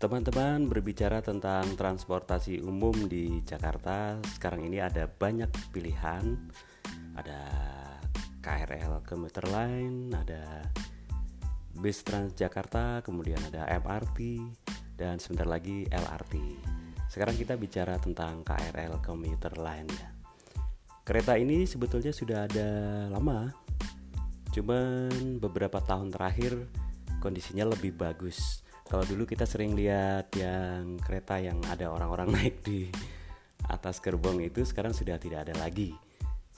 Teman-teman berbicara tentang transportasi umum di Jakarta Sekarang ini ada banyak pilihan. Ada KRL Komuter Line Ada bis Transjakarta Kemudian ada MRT Dan sebentar lagi LRT Sekarang kita bicara tentang KRL Komuter Line ya. Kereta ini sebetulnya sudah ada lama Cuman beberapa tahun terakhir kondisinya lebih bagus kalau dulu kita sering lihat yang kereta yang ada orang-orang naik di atas gerbong itu sekarang sudah tidak ada lagi.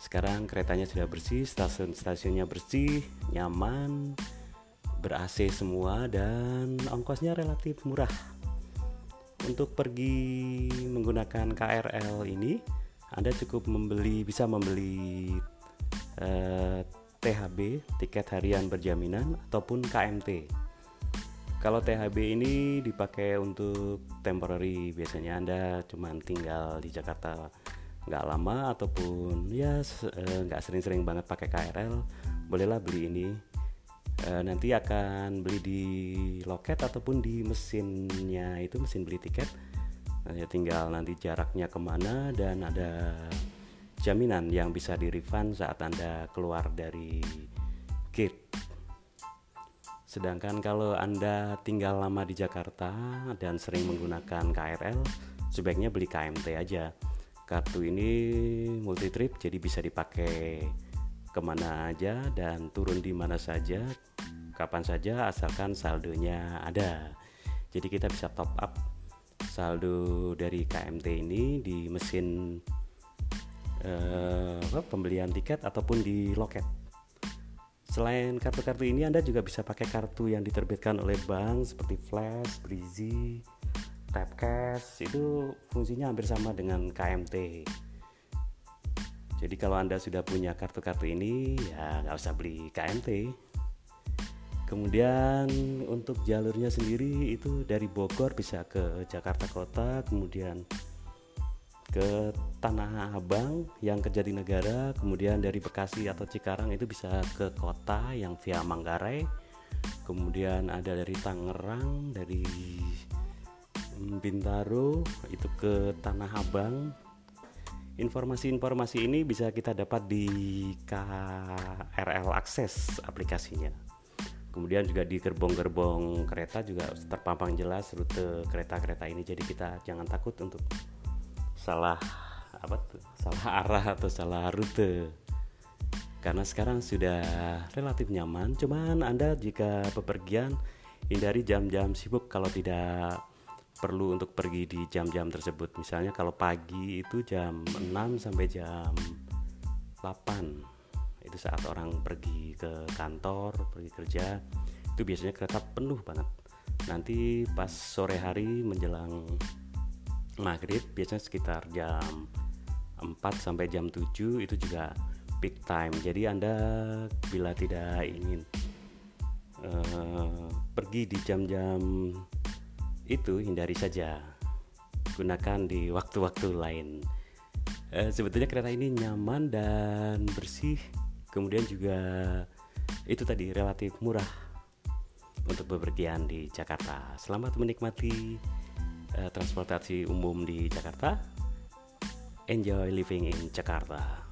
Sekarang keretanya sudah bersih, stasiun-stasiunnya bersih, nyaman, ber-AC semua dan ongkosnya relatif murah. Untuk pergi menggunakan KRL ini, Anda cukup membeli bisa membeli eh, THB, tiket harian berjaminan ataupun KMT. Kalau THB ini dipakai untuk temporary, biasanya Anda cuma tinggal di Jakarta nggak lama ataupun ya eh, nggak sering-sering banget pakai KRL, bolehlah beli ini. E, nanti akan beli di loket ataupun di mesinnya itu mesin beli tiket. Nah, ya tinggal nanti jaraknya ke mana dan ada jaminan yang bisa di refund saat Anda keluar dari gate Sedangkan kalau Anda tinggal lama di Jakarta dan sering menggunakan KRL, sebaiknya beli KMT aja. Kartu ini multi trip jadi bisa dipakai ke mana aja dan turun di mana saja, kapan saja asalkan saldonya ada. Jadi kita bisa top up saldo dari KMT ini di mesin uh, pembelian tiket ataupun di loket. Selain kartu-kartu ini Anda juga bisa pakai kartu yang diterbitkan oleh bank seperti Flash, Breezy, Tapcash itu fungsinya hampir sama dengan KMT. Jadi kalau Anda sudah punya kartu-kartu ini ya nggak usah beli KMT. Kemudian untuk jalurnya sendiri itu dari Bogor bisa ke Jakarta Kota, kemudian ke Tanah Abang yang ke Jatinegara, kemudian dari Bekasi atau Cikarang itu bisa ke kota yang via Manggarai, kemudian ada dari Tangerang, dari Bintaro itu ke Tanah Abang. Informasi-informasi ini bisa kita dapat di KRL Akses aplikasinya. Kemudian juga di gerbong-gerbong kereta juga terpampang jelas rute kereta-kereta ini jadi kita jangan takut untuk salah apa tuh? Salah arah atau salah rute. Karena sekarang sudah relatif nyaman cuman anda jika bepergian hindari jam-jam sibuk kalau tidak perlu untuk pergi di jam-jam tersebut. Misalnya kalau pagi itu jam 6 sampai jam 8 itu saat orang pergi ke kantor pergi kerja itu biasanya kereta penuh banget. Nanti pas sore hari menjelang maghrib biasanya sekitar jam 4 sampai jam 7 itu juga peak time. Jadi anda bila tidak ingin uh, pergi di jam-jam itu hindari saja. Gunakan di waktu-waktu lain. Uh, sebetulnya kereta ini nyaman dan bersih. Kemudian juga itu tadi relatif murah untuk bepergian di Jakarta. Selamat menikmati uh, transportasi umum di Jakarta. Enjoy living in Jakarta.